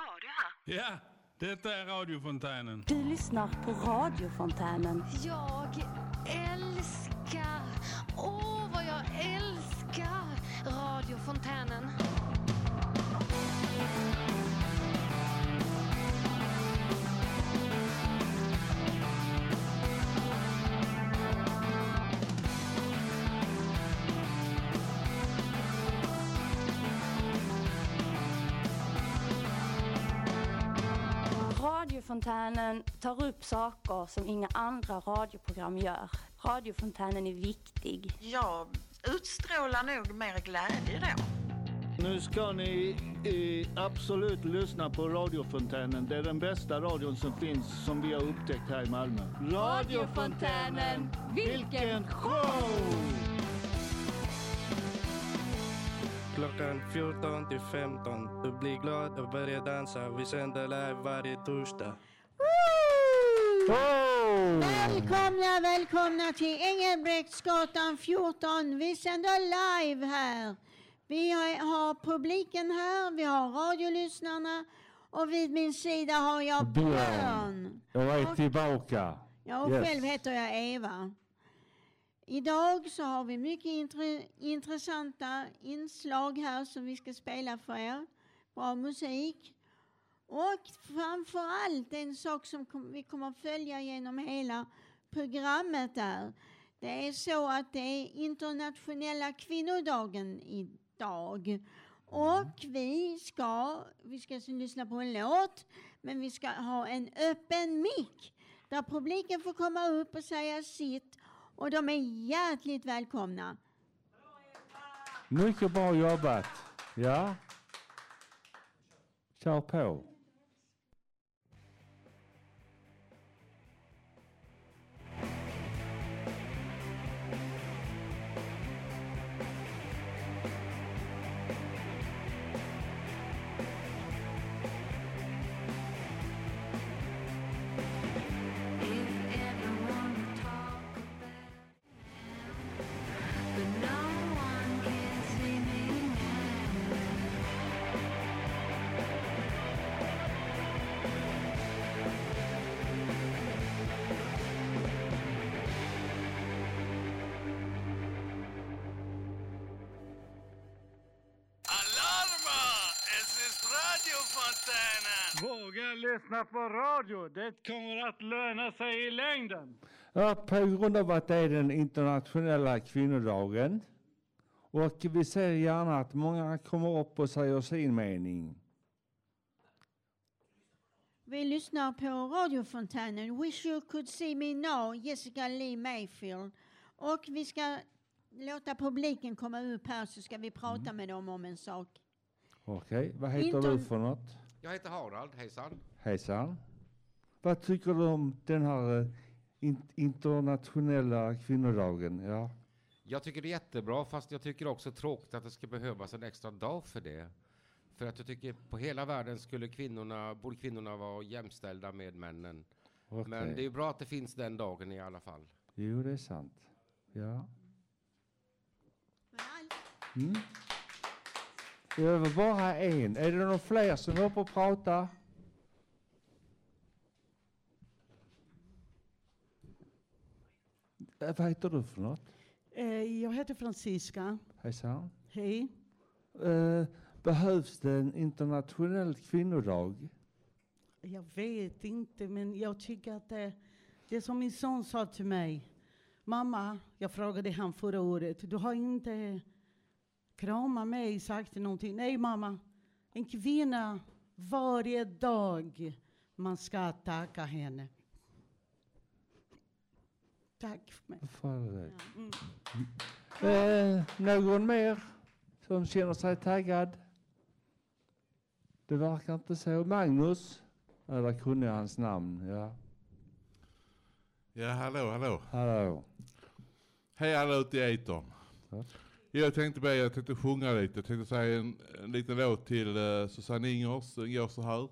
radio här. Ja, detta är radiofontänen. Du lyssnar på radiofontänen. Jag älskar, åh vad jag älskar radiofontänen. Radiofontänen tar upp saker som inga andra radioprogram gör. Radiofontänen är viktig. Jag utstrålar nog mer glädje då. Nu ska ni eh, absolut lyssna på radiofontänen. Det är den bästa radion som finns som vi har upptäckt här i Malmö. Radiofontänen, vilken show! Klockan 14 till 15. Du blir glad och börjar dansa. Vi sänder live varje torsdag. Välkomna, välkomna till Engelbrektsgatan 14. Vi sänder live här. Vi har, publiken här, vi har radiolyssnarna och vid min sida har jag Björn. Jag är tillbaka. Ja, och Yes. själv heter jag Eva. Idag så har vi mycket intre, intressanta inslag här som vi ska spela för er. Bra musik. Och framför allt en sak som kom, vi kommer att följa genom hela programmet där. Det är så att det är internationella kvinnodagen idag. Och vi ska, vi ska alltså lyssna på en låt, men vi ska ha en öppen mick där publiken får komma upp och säga sitt och de är hjärtligt välkomna. Mycket bra jobbat. Ja. Kör på. Lyssna på radio. Det kommer att löna sig i längden. Ja, på grund av att det är den internationella kvinnodagen. Och vi ser gärna att många kommer upp och säger sin mening. Vi lyssnar på radiofontänen Wish you could see me now, Jessica Lee Mayfield. Och vi ska låta publiken komma upp här så ska vi prata med dem om en sak. Okej, vad heter Inter- du för något? Jag heter Harald, hejsan. Hejsan. Vad tycker du om den här eh, in- internationella kvinnodagen? Ja. Jag tycker det är jättebra, fast jag tycker också tråkigt att det ska behövas en extra dag för det. För att jag tycker på hela världen skulle kvinnorna, borde kvinnorna vara jämställda med männen. Okej. Men det är bra att det finns den dagen i alla fall. Jo, det är sant. Ja. Mm. Det är väl bara en. Är det någon fler som är uppe och Eh, Vad heter du för något? Eh, Jag heter Franziska. Hejsan. Hej. Eh, behövs det en internationell kvinnodag? Jag vet inte, men jag tycker att det, det är som min son sa till mig. Mamma, jag frågade han förra året, du har inte kramat mig, sagt någonting. Nej mamma, en kvinna varje dag, man ska tacka henne. Tack för mig. För det. Mm. Eh, någon mer som känner sig taggad? Det verkar inte så. Magnus? Eller kunde jag hans namn? Ja. Ja, hallå, hallå. Hallå. Hej alla ute i etern. Jag tänkte be, jag tänkte sjunga lite. Jag tänkte säga en, en liten låt till uh, Susanne Ingers. Den går så här.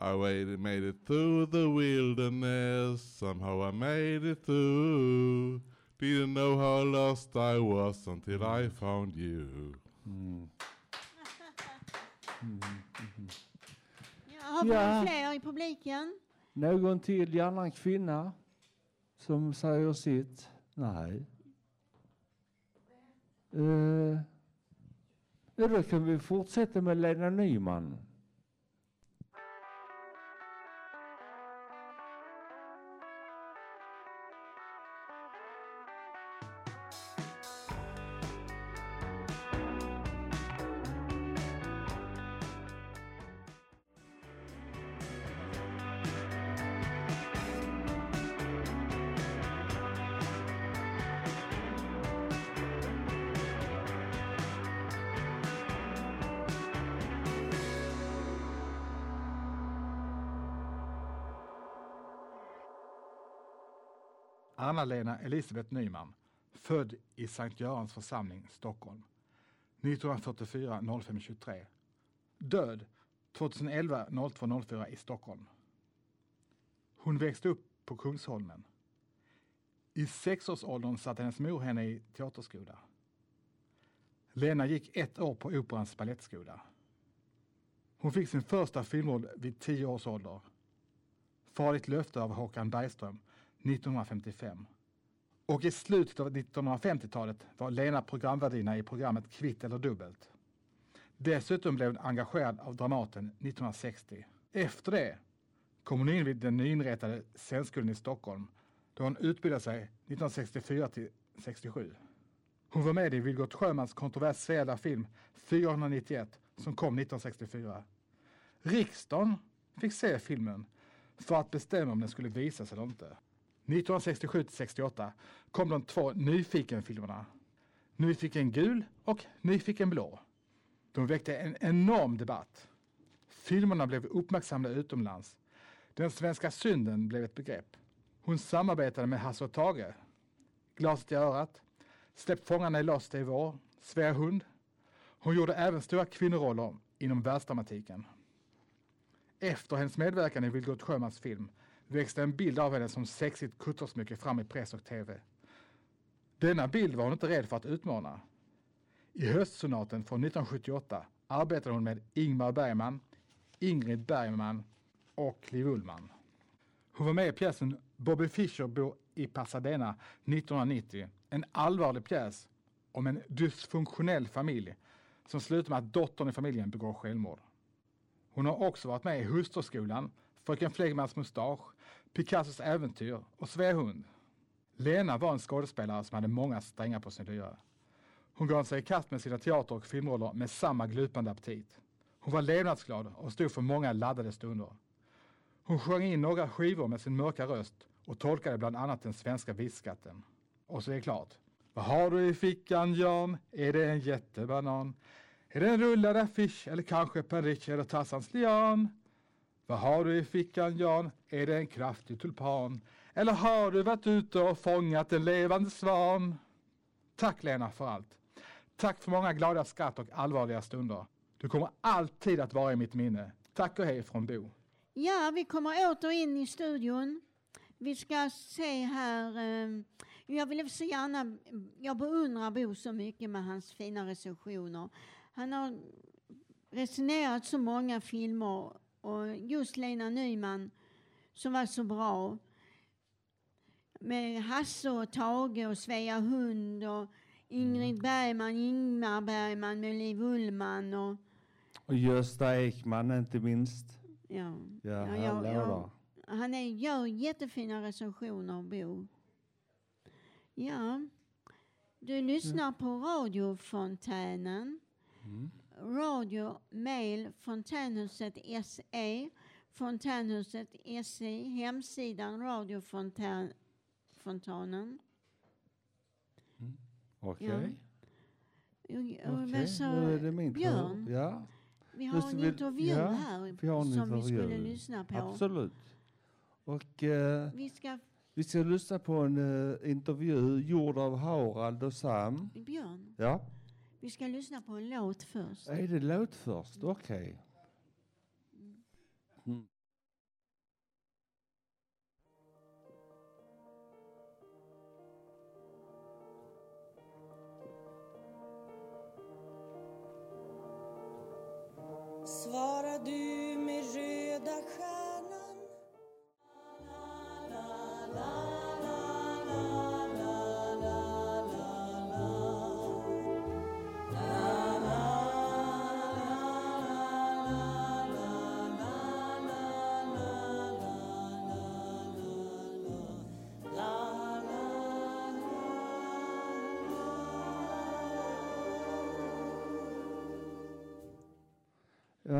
I waited, made it through the wilderness. Somehow I made it through. Didn't know how lost I was until I found you. Mm. Mm, mhm. har vi Ja. fler i publiken? Någon till, gärna en kvinna, som säger sitt? Nej. Uh, då kan vi fortsätta med Lena Nyman. Anna-Lena Elisabeth Nyman, född i Sankt Görans församling, Stockholm. 1944 0523. Död 2011 0204 i Stockholm. Hon växte upp på Kungsholmen. I sexårsåldern satte hennes mor henne i teaterskola. Lena gick ett år på Operans balettskola. Hon fick sin första filmroll vid tio års ålder. Farligt löfte av Håkan Bergström 1955. Och i slutet av 1950-talet var Lena programvärdinna i programmet Kvitt eller dubbelt. Dessutom blev hon engagerad av Dramaten 1960. Efter det kom hon in vid den nyinrättade scenskolan i Stockholm då hon utbildade sig 1964 till 67. Hon var med i Vilgot Sjömans kontroversiella film 491 som kom 1964. Riksdagen fick se filmen för att bestämma om den skulle visas eller inte. 1967 till 68 kom de två Nyfiken-filmerna. Nyfiken gul och Nyfiken blå. De väckte en enorm debatt. Filmerna blev uppmärksammade utomlands. Den svenska synden blev ett begrepp. Hon samarbetade med Hasse och Tage. Glaset i örat, Släpp fångarna i loss det är vår, Svea hund. Hon gjorde även stora kvinnoroller inom världsdramatiken. Efter hennes medverkan i Vilgot Sjömans film växte en bild av henne som sexigt kuttersmycke fram i press och tv. Denna bild var hon inte rädd för att utmana. I höstsonaten från 1978 arbetade hon med Ingmar Bergman, Ingrid Bergman och Liv Ullmann. Hon var med i pjäsen Bobby Fischer bor i Pasadena 1990. En allvarlig pjäs om en dysfunktionell familj som slutar med att dottern i familjen begår självmord. Hon har också varit med i Husterskolan, Fröken Flegmans mustasch, Picassos äventyr och Svea hund. Lena var en skådespelare som hade många strängar på sin lyra. Hon gav sig i kast med sina teater och filmroller med samma glupande aptit. Hon var levnadsglad och stod för många laddade stunder. Hon sjöng in några skivor med sin mörka röst och tolkade bland annat den svenska visskatten. Och så är det klart. Vad har du i fickan Jan? Är det en jättebanan? Är det en rullad affisch eller kanske Paris eller Tassans lian? Vad har du i fickan Jan? Är det en kraftig tulpan? Eller har du varit ute och fångat en levande svan? Tack Lena för allt. Tack för många glada skratt och allvarliga stunder. Du kommer alltid att vara i mitt minne. Tack och hej från Bo. Ja, vi kommer åter in i studion. Vi ska se här. Ehm, jag vill så gärna, jag beundrar Bo så mycket med hans fina recensioner. Han har recenserat så många filmer och just Lena Nyman som var så bra. Med Hasse och Tage och Svea Hund och Ingrid Bergman, Ingmar Bergman med Liv Ullmann och Och Gösta Ekman inte minst. ja. Ja, Ja, ja. Han är, gör jättefina recensioner, Bo. Ja. Du lyssnar på radiofontänen. Mm. Radio, mail, fontänhuset SE, fontänhuset SE, hemsidan radiofontänen. Okej. Ja. Och Okej, vad sa nu är det min tur. Björn? Ja. Vi har ska en intervju ja, här vi en som vi skulle intervju. lyssna på. Absolut. Och eh, Vi ska, vi ska lyssna på en eh, intervju gjord av Harald och Sam. Björn, Ja. Vi ska lyssna på en låt först. Är det låt först? Okej. Mm. Svara du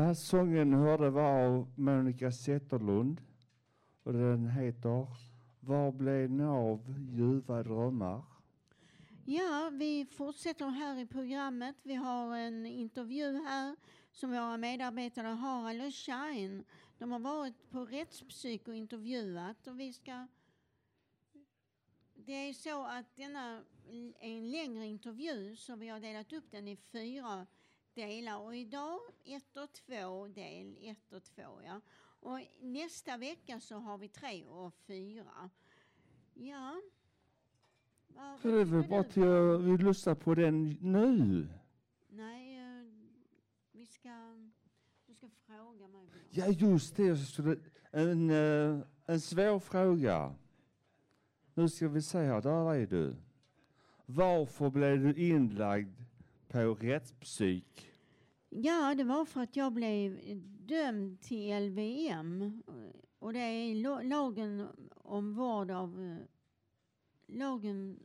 här sången hörde var av Monica Zetterlund och den heter Var blev ni av ljuva drömmar? Ja, vi fortsätter här i programmet. Vi har en intervju här som våra medarbetare Harald och Shine. De har varit på rättspsyk och intervjuat och vi ska... Det är så att denna är en längre intervju så vi har delat upp den i fyra delar och idag ett och två, del ett och två ja. Och nästa vecka så har vi tre och fyra. Ja. Vad- det är väl bara att vi lyssnar på den nu. Nej, eh, vi ska... Du ska fråga mig. Ja, just det. En, eh, en svår fråga. Nu ska vi se här, där är du. Varför blev du inlagd på rättspsyk? Ja, det var för att jag blev dömd till LVM. Och det är lagen om vård av... Lagen...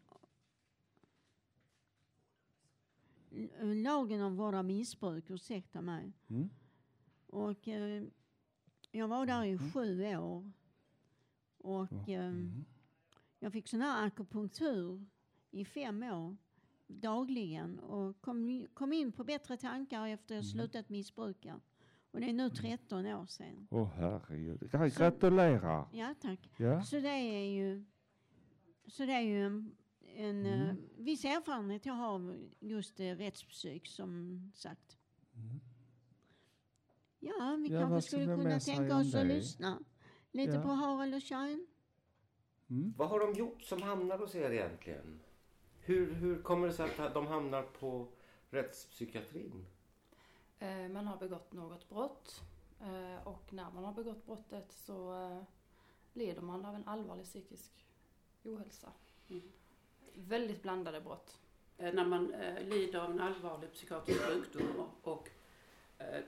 Lagen om vård av missbruk, ursäkta mig. Mm. Och eh, jag var där i sju år. Och eh, jag fick sån här akupunktur i fem år dagligen och kom, kom in på bättre tankar efter jag slutat missbruka. Och det är nu 13 år sedan. Åh herregud. Gra- Gratulerar. Ja, tack. Ja. Så det är ju, så det är ju en, en eh, viss erfarenhet jag har av just uh, rättspsyk som sagt. Ja, vi Ja, kanske skulle kunna tänka oss att lyssna lite Ja. på Harald och Shine. Vad har de gjort som hamnar hos er egentligen? Hur, hur kommer det sig att de hamnar på rättspsykiatrin? Eh, Man har begått något brott eh, och när man har begått brottet så eh, lider man av en allvarlig psykisk ohälsa. Väldigt blandade brott. När man lider av en allvarlig psykiatrisk sjukdom och,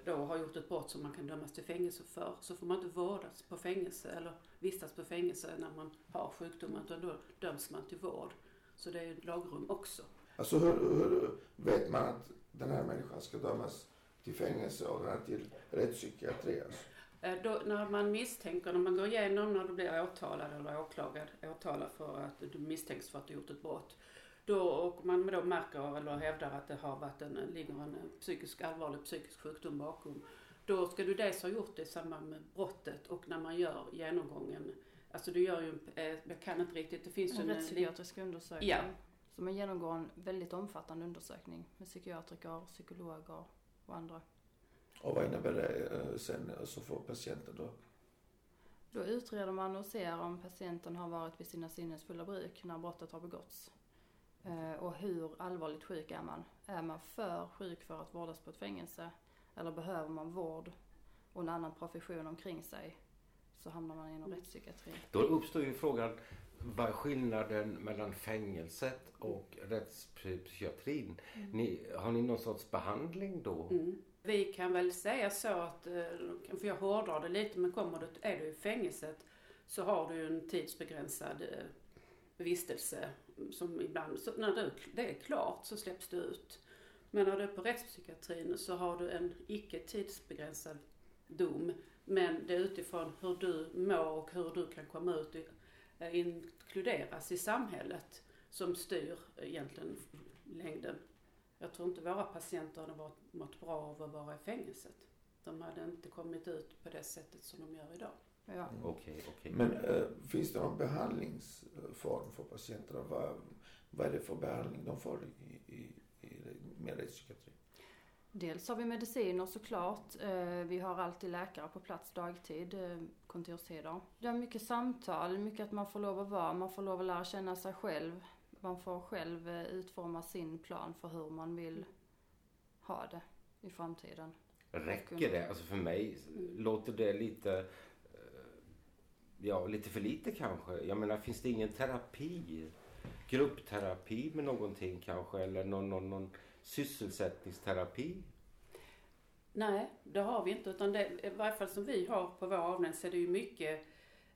då har gjort ett brott som man kan dömas till fängelse för så får man inte vårdas på fängelse eller vistas på fängelse när man har sjukdomen utan då döms man till vård. Så det är lagrum också. Alltså hur, hur vet man att den här människan ska dömas till fängelse och den här till rättspsykiatri? Alltså? Eh, Då, när man misstänker, när man går igenom när du blir åtalad eller åklagad, åtalad för att du misstänks för att du gjort ett brott. Då, och man då märker eller hävdar att det har varit en, ligger en psykisk, allvarlig psykisk sjukdom bakom. Då ska du dels ha gjort det i samband med brottet och när man gör genomgången. Alltså du gör ju, en- eh, jag kan inte riktigt, det finns ju En rättspsykiatrisk undersökning. Ja. Så man genomgår en väldigt omfattande undersökning med psykiatriker, psykologer och andra. Och vad innebär det eh, sen alltså för patienten då? Då utreder man och ser om patienten har varit vid sina sinnesfulla bruk när brottet har begåtts. Eh, Och hur allvarligt sjuk är man? Är man för sjuk för att vårdas på ett fängelse? Eller behöver man vård och en annan profession omkring sig? Så hamnar man inom rättspsykiatrin. Då uppstår ju frågan vad är skillnaden mellan fängelset och rättspsykiatrin? Ni, har ni någon sorts behandling då? Mm. Vi kan väl säga så att, eh, för jag hårdrar det lite, men kommer du, är du i fängelset så har du en tidsbegränsad eh, vistelse som ibland, så när du, det är klart så släpps du ut. Men när du är på rättspsykiatrin så har du en icke tidsbegränsad dom. Men det är utifrån hur du mår och hur du kan komma ut och eh, inkluderas i samhället som styr egentligen längden. Jag tror inte våra patienter hade varit, mått bra av att vara i fängelset. De hade inte kommit ut på det sättet som de gör idag. Ja. Okej, okej. Men eh, finns det någon behandlingsform för patienterna? Vad, vad är det för behandling de får i, i, i, med rättspsykiatri? Dels har vi mediciner såklart. Eh, Vi har alltid läkare på plats dagtid, eh, kontorstider. Det är mycket samtal, mycket att man får lov att vara, man får lov att lära känna sig själv. Man får själv eh, utforma sin plan för hur man vill ha det i framtiden. Räcker det? Alltså för mig låter det lite, ja lite för lite kanske. Jag menar finns det ingen terapi? Gruppterapi med någonting kanske eller någon, någon, någon sysselsättningsterapi? Nej, det har vi inte. Utan det, i varje fall som vi har på vår avdelning så är det ju mycket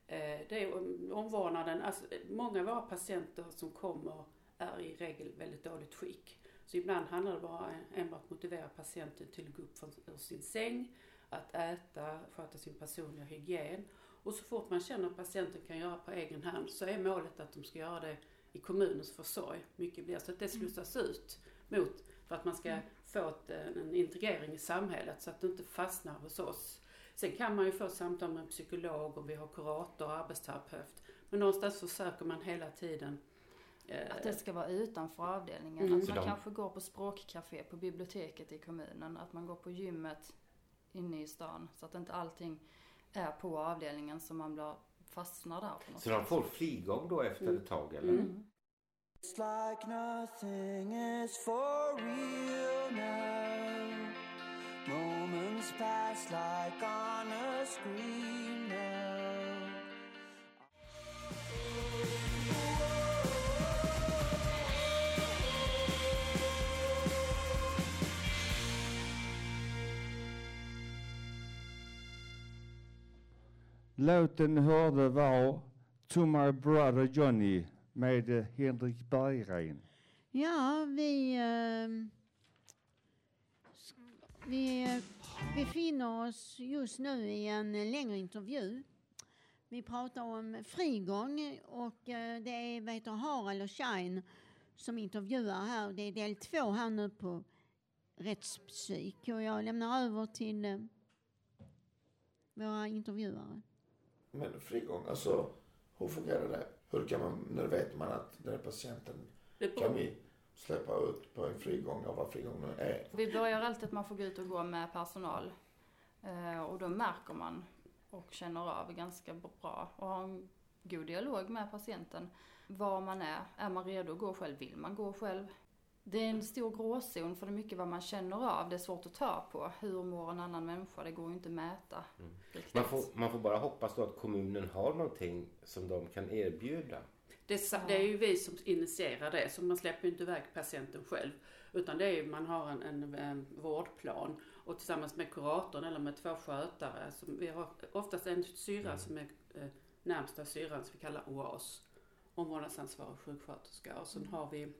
eh, det är om- omvårdnaden. Alltså, många av våra patienter som kommer är i regel väldigt dåligt skick. Så ibland handlar det bara enbart om att motivera patienten till att gå upp från, ur sin säng. att äta, sköta sin personliga hygien. Och så fort man känner att patienten kan göra på egen hand så är målet att de ska göra det i kommunens försorg. Mycket blir så att det slussas ut mot för att man ska få ett, en integrering i samhället så att det inte fastnar hos oss. Sen kan man ju få samtal med en psykolog och vi har kurator och arbetsterapeut. Men någonstans försöker man hela tiden eh, Att det ska vara utanför avdelningen. Mm. Att Så man de- kanske går på språkcafé på biblioteket i kommunen. Att man går på gymmet inne i stan. Så att inte allting är på avdelningen så man blir, fastnar där på något Så de sätt. får frigång då efter ett tag eller? Mm. It's like nothing is for real now. Moments pass like on a screen now. Var To My Brother Johnny med eh, Henrik Berggren. Ja, vi, eh, s- vi eh, befinner oss just nu i en eh, längre intervju. Vi pratar om frigång och eh, det är vet du, Harald och Shine som intervjuar här. Det är del två här nu på rättspsyk och jag lämnar över till eh, våra intervjuare. Men frigång, alltså hur fungerar det? Hur kan man, när vet man att den här patienten kan vi släppa ut på en frigång och vad frigång nu är? Vi börjar alltid att man får gå ut och gå med personal. Eh, och då märker man och känner av ganska bra och har en god dialog med patienten. Var man är. Är man redo att gå själv? Vill man gå själv? Det är en stor gråzon för det är mycket vad man känner av. Det är svårt att ta på. Hur mår en annan människa? Det går ju inte att mäta. riktigt. Man får, man får bara hoppas då att kommunen har någonting som de kan erbjuda. Det det är ju vi som initierar det, så man släpper ju inte iväg patienten själv. Utan det är ju, man har en, en, en vårdplan och tillsammans med kuratorn eller med två skötare. Så vi har oftast en syra som är eh, närmsta syran som vi kallar OAS. Omvårdnadsansvarig sjuksköterska. Och sen har vi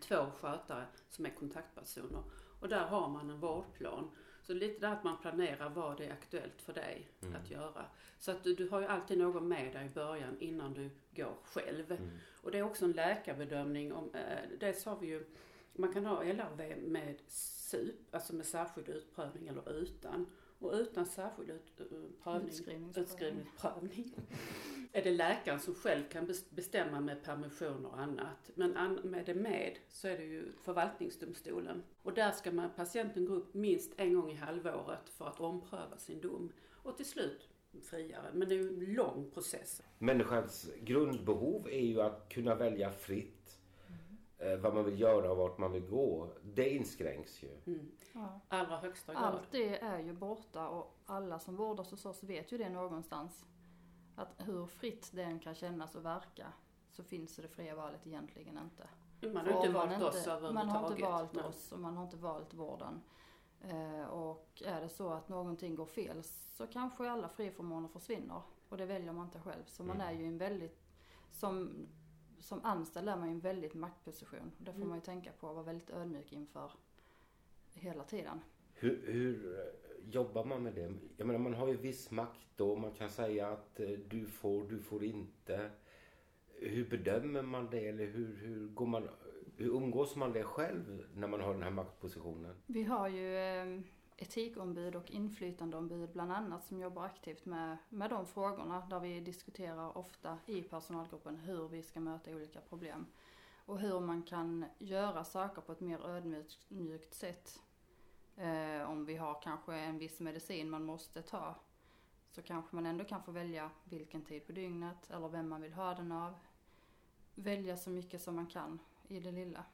två skötare som är kontaktpersoner. Och där har man en vårdplan. Så lite där att man planerar vad det är aktuellt för dig Mm. att göra. Så att du, du har ju alltid någon med dig i början innan du går själv. Mm. Och det är också en läkarbedömning. Om, eh, dels har vi ju, man kan ha LRV med SUP, alltså med särskild utprövning eller utan. Och utan särskild ut, eh, prövning, Utskrivningsprövning. utskrivningsprövning är det läkaren som själv kan bes- bestämma med permissioner och annat. Men an, med det med så är det ju förvaltningsdomstolen. Och där ska man, patienten gå upp minst en gång i halvåret för att ompröva sin dom. Och till slut friare. Men det är ju en lång process. Människans grundbehov är ju att kunna välja fritt vad man vill göra och vart man vill gå. Det inskränks ju. Mm. Ja. Allra högsta grad. Allt det är ju borta och alla som vårdas hos oss vet ju det någonstans. Att hur fritt det än kan kännas och verka så finns det fria valet egentligen inte. Man har inte valt inte- oss Man har inte överhuvudtaget. valt Nej. oss och man har inte valt vården. Eh, och är det så att någonting går fel så kanske alla friförmåner försvinner. Och det väljer man inte själv. Så man Mm. är ju en väldigt, som, som anställd är man i en väldigt maktposition. Det får Mm. man ju tänka på och vara väldigt ödmjuk inför hela tiden. Hur, hur eh, jobbar man med det? Jag menar, man har ju viss makt då. Man kan säga att eh, du får, du får inte. Hur bedömer man det? Eller hur, hur, går man, hur umgås man det själv när man har den här maktpositionen? Vi har ju eh, etikombud och inflytandeombud bland annat som jobbar aktivt med, med de frågorna där vi diskuterar ofta i personalgruppen hur vi ska möta olika problem. Och hur man kan göra saker på ett mer ödmjukt sätt. Eh, om vi har kanske en viss medicin man måste ta så kanske man ändå kan få välja vilken tid på dygnet eller vem man vill ha den av. Välja så mycket som man kan i det lilla.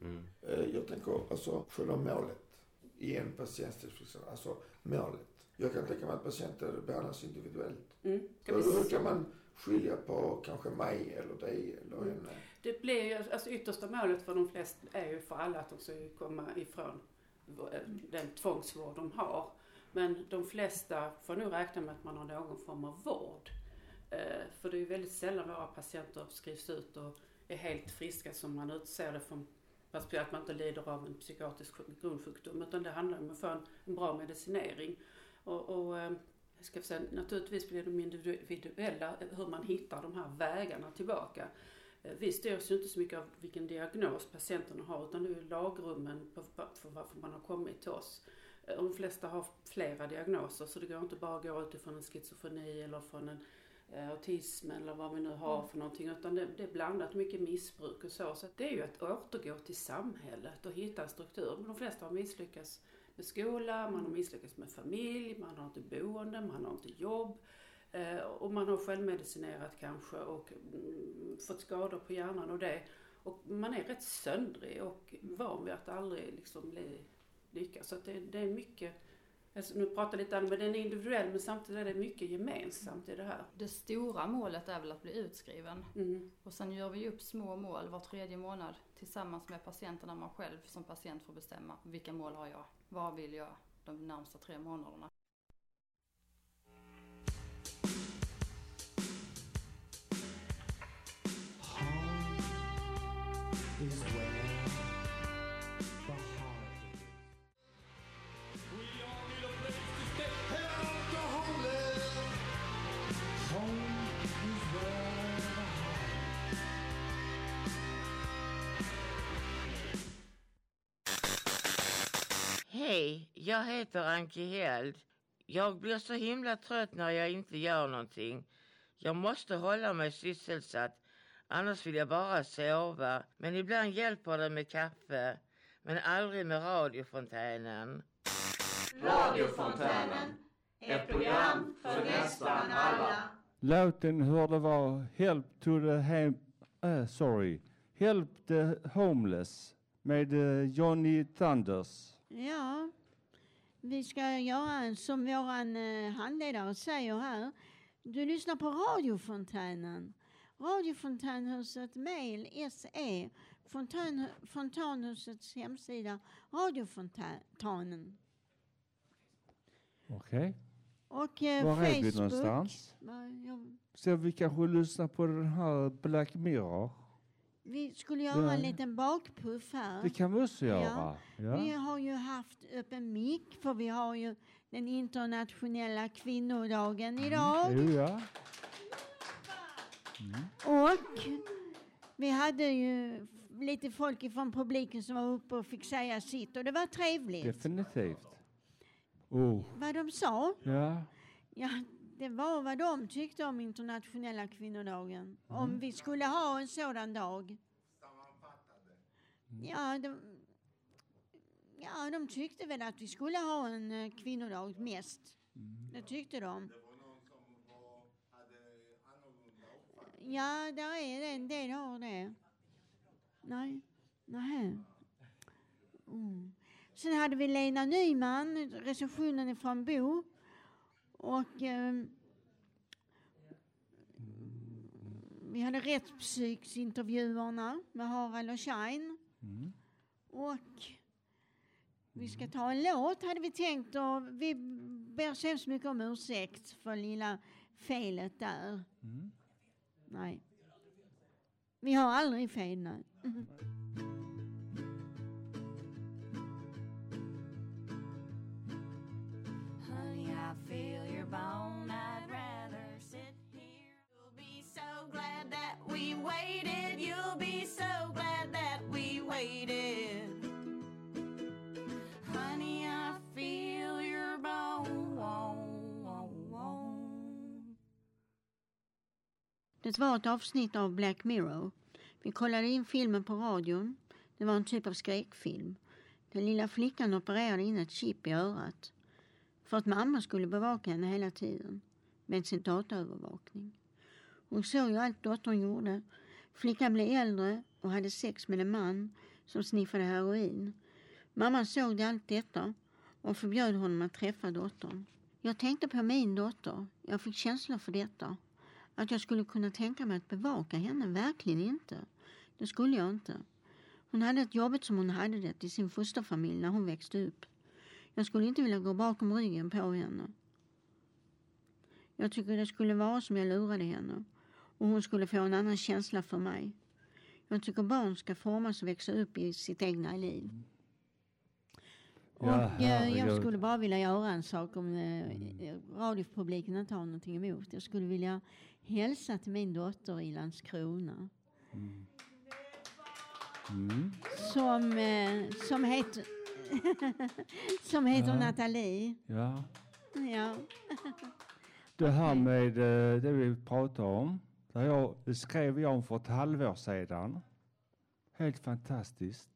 Mm. Eh, jag tänker alltså själva målet i en patientstillfrisknande, alltså målet. Jag kan tänka mig att patienter behandlas individuellt. Mm. Så hur kan man skilja på kanske mig eller dig eller Mm. henne? Det blir ju, alltså yttersta målet för de flesta är ju för alla att de ska komma ifrån v- den tvångsvård de har. Men de flesta får nog räkna med att man har någon form av vård. Eh, För det är ju väldigt sällan våra patienter skrivs ut och är helt friska som man utser det från att man inte lider av en psykiatrisk grundsjukdom utan det handlar om att få en, en bra medicinering. Och, och eh, jag ska säga, naturligtvis blir de individuella hur man hittar de här vägarna tillbaka. Eh, vi styrs ju inte så mycket av vilken diagnos patienterna har utan det är lagrummen för varför man har kommit till oss. Eh, de flesta har flera diagnoser så det går inte bara att gå utifrån en schizofreni eller från en autism eller vad vi nu har Mm. för någonting utan det, det är blandat mycket missbruk och så. Så det är ju att återgå till samhället och hitta en struktur. Men de flesta har misslyckats med skola, man har misslyckats med familj, man har inte boende, man har inte jobb. Eh, och man har självmedicinerat kanske och mm, fått skador på hjärnan och det. Och man är rätt söndrig och van vid att aldrig liksom bli lyckas. Så det, det är mycket, alltså nu pratar jag lite annorlunda, men den är individuell men samtidigt är det mycket gemensamt i det här. Det stora målet är väl att bli utskriven. Mm. Och sen gör vi upp små mål var tredje månad tillsammans med patienten där man själv som patient får bestämma vilka mål har jag, vad vill jag de närmsta tre månaderna. is jag heter Anki Held. Jag blir så himla trött när jag inte gör någonting. Jag måste hålla mig sysselsatt, annars vill jag bara sova. Men ibland hjälper det med kaffe, men aldrig med radiofontänen. Radiofontänen, ett program för nästan alla. Låten hörde var Help to the ham... eh, sorry. Help the homeless med eh, Johnny Thunders. Ja, vi ska göra som våran eh, handledare säger här. Du lyssnar på radiofontänen. Radiofontänhuset mail se Fontän, Fontanhusets hemsida Radiofontänen. Okej. Och eh, Var är Facebook. vi någonstans? Jag- Ska vi kanske lyssna på den här Black Mirror? Vi skulle göra en Ja. liten bakpuff här. Det kan vi också göra. Ja. Vi har ju haft öppen mick för vi har ju den internationella kvinnodagen idag. Jo, ja. Och vi hade ju lite folk ifrån publiken som var uppe och fick säga sitt och det var trevligt. Definitivt. Oh. Vad de sa? Ja. Ja, det var vad de tyckte om internationella kvinnodagen. Om Mm. vi skulle ha en sådan dag. Ja, de, ja, de tyckte väl att vi skulle ha en eh, kvinnodag mest. Det tyckte de. Ja, där är det. En del har det. Nej. Nej. Mm. Sen hade vi Lena Nyman, recensionen från Bo. Och ehm, vi hade rättspsyksintervjuerna med Harald och Shine. Mm. Och vi ska ta en låt hade vi tänkt och vi ber så hemskt mycket om ursäkt för lilla felet där. Mm. Nej. Vi har aldrig fel, nej. Feel. I'd rather sit here. You'll be so glad that we waited. You'll be so glad that we waited. Honey, I feel your bone. Det var ett avsnitt av Black Mirror. Vi kollade in filmen på radion. Det var en typ av skräckfilm. Den lilla flickan opererade in ett chip i örat. För att mamma skulle bevaka henne hela tiden. Med sin dataövervakning. Hon såg ju allt dottern gjorde. Flickan blev äldre och hade sex med en man som sniffade heroin. Mamman såg allt detta och förbjöd honom att träffa dottern. Jag tänkte på min dotter. Jag fick känslor för detta. Att jag skulle kunna tänka mig att bevaka henne, verkligen inte. Det skulle jag inte. Hon hade ett jobbigt som hon hade det i sin fosterfamilj när hon växte upp. Jag skulle inte vilja gå bakom ryggen på henne. Jag tycker det skulle vara som jag lurade henne och hon skulle få en annan känsla för mig. Jag tycker barn ska formas och växa upp i sitt egna liv. Och Ja, eh, jag skulle bara vilja göra en sak om eh, radiopubliken inte har någonting emot. Jag skulle vilja hälsa till min dotter i Landskrona. Mm. Mm. Som, eh, som heter, som heter Ja. Nathalie. Ja. Ja. Det här med eh, det vi pratar om. Det, jag, det skrev jag om för ett halvår sedan. Helt fantastiskt.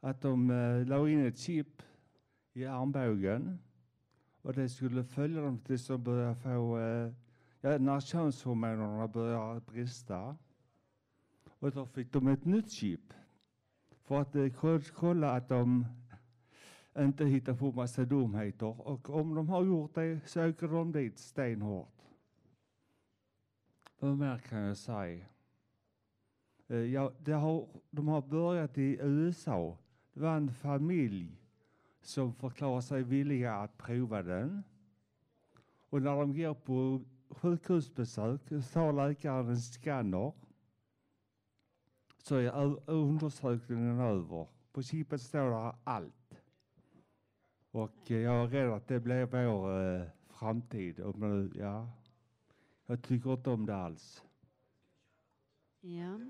Att de eh, la in ett chip i armbågen. Och det skulle följa dem tills de börjar få, eh, ja, när könshormonerna börjar brista. Och då fick de ett nytt chip. För att eh, koll- kolla att de inte hitta på massa dumheter. Och om de har gjort det söker de dit stenhårt. Vad mer kan jag säga? Eh, ja, det har, de har börjat i USA. Det var en familj som förklarade sig villiga att prova den. Och när de går på sjukhusbesök så tar läkaren en skanner. Så är undersökningen över. På chippet står där allt. Och eh, jag är rädd att det blir vår eh, framtid. Om nu, ja. Jag tycker inte om det alls. ja.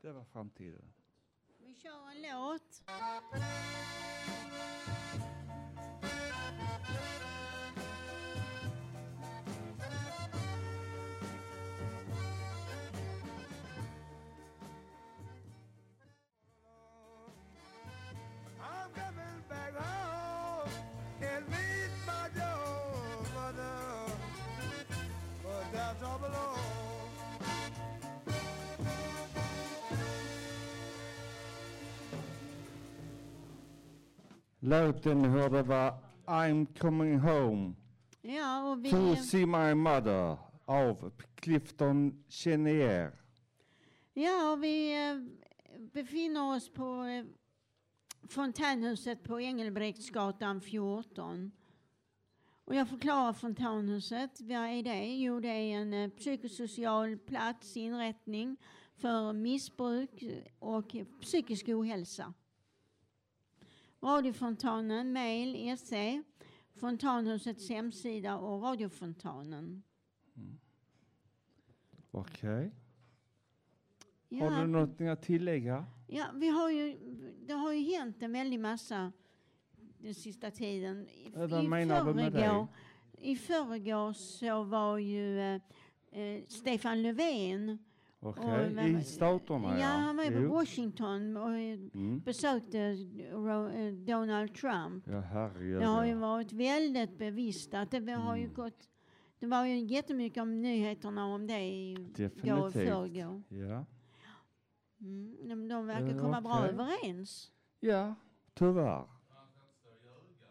Det var framtiden. Vi kör en låt. Låten ni hörde var I'm coming home Ja, och vi... to see my mother av Clifton Chenier. Ja, vi eh, befinner oss på eh, fontänhuset på Engelbrektsgatan 14. Och jag förklarar fontänhuset. Vad är det? Jo, det är en eh, psykosocial plats, inrättning för missbruk och psykisk ohälsa. Radiofontanen, mail, SE, Fontanhusets hemsida och Radiofontanen. Okej. Ja. Har du någonting att tillägga? Ja, vi har ju, det har ju hänt en väldig massa den sista tiden. I, vad menar du med förrgår- I förrgår så var ju eh, eh, Stefan Löfven Okej, och vem- i staterna Ja, han var Jo. Washington och eh, Mm. besökte eh, Donald Trump. Ja, herregud. Det har ju varit väldigt bevistat. Det har Mm. ju gått det var ju jättemycket om nyheterna om det i går och Definitivt. förrgår. Ja. Mm, de, de verkar Eh, komma bra okej. överens. ja, tyvärr.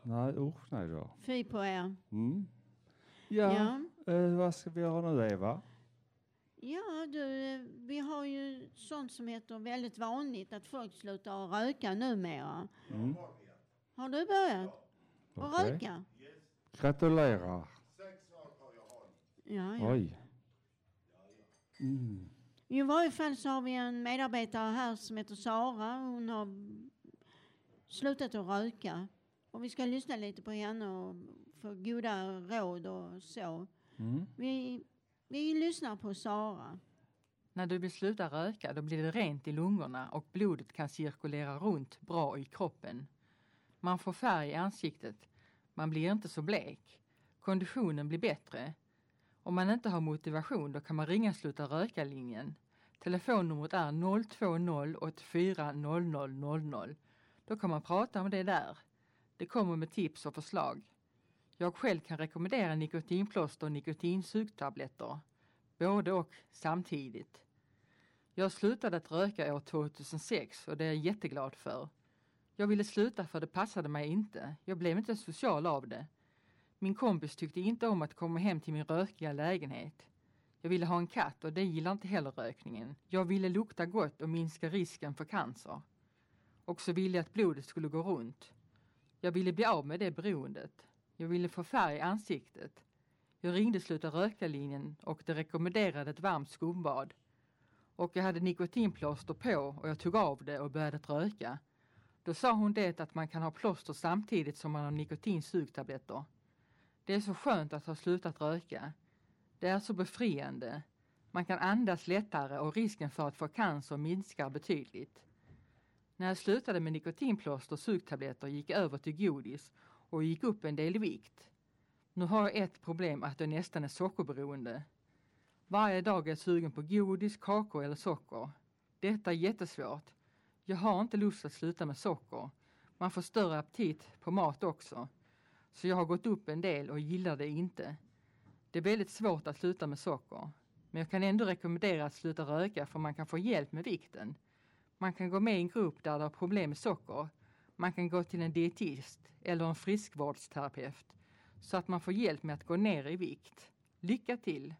Nej, usch nej då. Fy på er. Mm. Ja, Eh, vad ska vi göra nu Eva? Ja, du, eh, vi har ju sånt som heter väldigt vanligt att folk slutar röka numera. Mm. Har du börjat? Att Okej. röka? Gratulerar. Ja, ja. Oj. Mm. I varje fall så har vi en medarbetare här som heter Sara. Hon har slutat att röka. Och vi ska lyssna lite på henne och få goda råd och så. Mm. Vi, vi lyssnar på Sara. När du vill sluta röka då blir det rent i lungorna och blodet kan cirkulera runt bra i kroppen. Man får färg i ansiktet. Man blir inte så blek. Konditionen blir bättre. Om man inte har motivation då kan man ringa Sluta röka-linjen. Telefonnumret är 020 84 00 00. Då kan man prata om det där. Det kommer med tips och förslag. Jag själv kan rekommendera nikotinplåster och nikotinsugtabletter. Både och samtidigt. Jag slutade att röka år 2006 och det är jag jätteglad för. Jag ville sluta för det passade mig inte. Jag blev inte social av det. Min kompis tyckte inte om att komma hem till min rökiga lägenhet. Jag ville ha en katt och det gillar inte heller rökningen. Jag ville lukta gott och minska risken för cancer. Och så ville jag att blodet skulle gå runt. Jag ville bli av med det beroendet. Jag ville få färg i ansiktet. Jag ringde Sluta röka-linjen och de rekommenderade ett varmt skumbad. Och jag hade nikotinplåster på och jag tog av det och började röka. Då sa hon det att man kan ha plåster samtidigt som man har nikotinsugtabletter. Det är så skönt att ha slutat röka. Det är så befriande. Man kan andas lättare och risken för att få cancer minskar betydligt. När jag slutade med nikotinplåster och sugtabletter gick jag över till godis och gick upp en del i vikt. Nu har jag ett problem att jag nästan är sockerberoende. Varje dag är jag sugen på godis, kakor eller socker. Detta är jättesvårt. Jag har inte lust att sluta med socker. Man får större aptit på mat också. Så jag har gått upp en del och gillar det inte. Det är väldigt svårt att sluta med socker. Men jag kan ändå rekommendera att sluta röka för man kan få hjälp med vikten. Man kan gå med i en grupp där det har problem med socker. Man kan gå till en dietist eller en friskvårdsterapeut så att man får hjälp med att gå ner i vikt. Lycka till!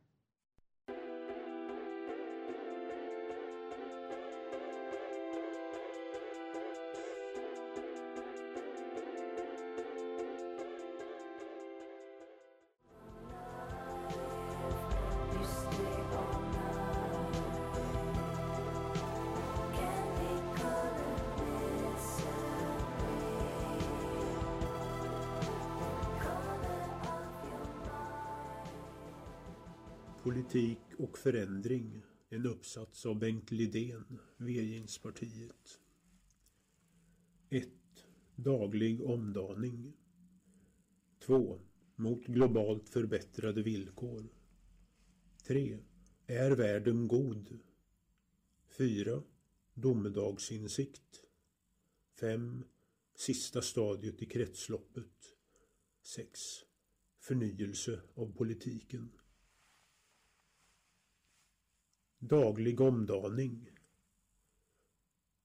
Politik och förändring. En uppsats av Bengt Lidén, Vegingspartiet. 1. Daglig omdaning. 2. Mot globalt förbättrade villkor. 3. Är världen god? 4. Domedagsinsikt. 5. Sista stadiet i kretsloppet. 6. Förnyelse av politiken. Daglig omdaning.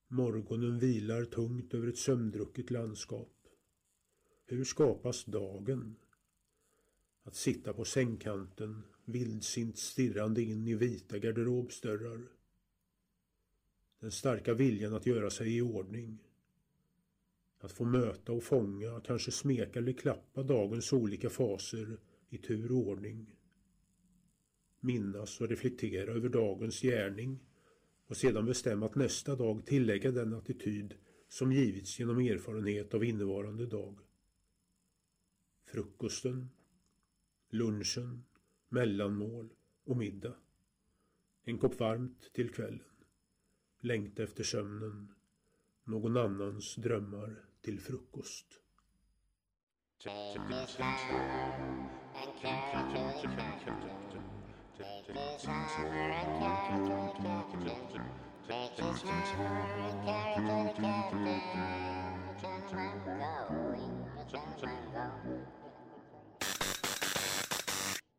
Morgonen vilar tungt över ett sömndrucket landskap. Hur skapas dagen? Att sitta på sängkanten, vildsint stirrande in i vita garderobsdörrar. Den starka viljan att göra sig i ordning. Att få möta och fånga, kanske smeka eller klappa dagens olika faser i tur och ordning minnas och reflektera över dagens gärning och sedan bestämma att nästa dag tillägga den attityd som givits genom erfarenhet av innevarande dag. Frukosten, lunchen, mellanmål och middag. En kopp varmt till kvällen. Längta efter sömnen. Någon annans drömmar till frukost.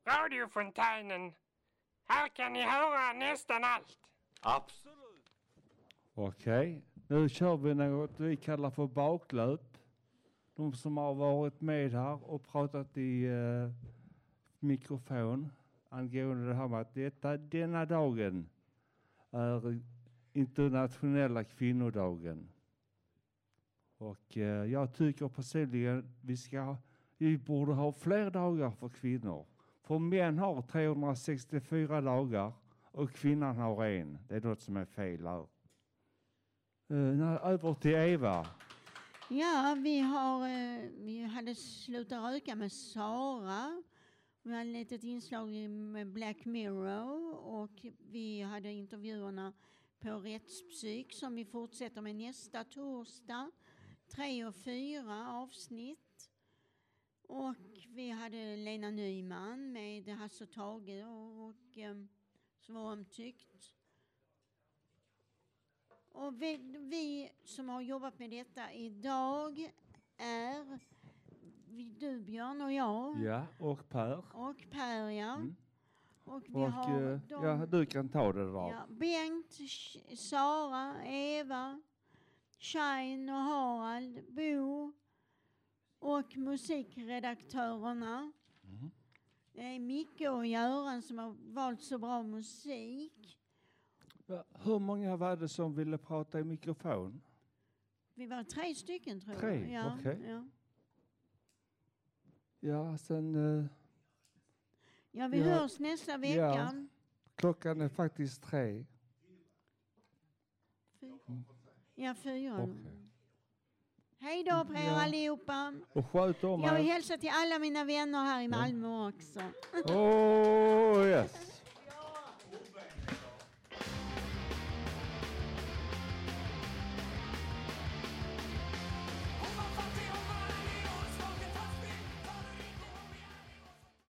Radiofontänen. Här kan ni höra nästan allt. Absolut. Okej, nu kör vi något vi kallar för baklöp. De som har varit med här och pratat i eh, mikrofon angående det här med att detta, denna dagen är internationella kvinnodagen. Och eh, jag tycker personligen vi ska, vi borde ha fler dagar för kvinnor. För män har 364 dagar och kvinnan har en. Det är något som är fel här. Eh, över till Eva. Ja, vi, har, eh, vi hade slutat röka med Sara. Vi hade ett litet inslag med Black Mirror och vi hade intervjuerna på Rättspsyk som vi fortsätter med nästa torsdag. Tre och fyra avsnitt. Och vi hade Lena Nyman med Hasse och Tage och, ehm, och som var omtyckt. Och vi, vi som har jobbat med detta idag är du Björn och jag. Ja, och Per. Och Per ja. Och vi Och har eh, de, ja, du kan ta det där. ja, Bengt, Sara, Eva, Shine och Harald, Bo och musikredaktörerna. Mm. Det är Micke och Göran som har valt så bra musik. Ja, Hur många var det som ville prata i mikrofon? Vi var tre stycken tror Tre, jag. Ja, okej. ja. Ja, sen... eh, ja, vi Ja, hörs nästa vecka. Ja, klockan är faktiskt tre. Ja, fyra. Okej. Hej då på er Ja. allihopa. Och sköt om Jag vill hälsa till alla mina vänner här i Malmö också. Oh yes.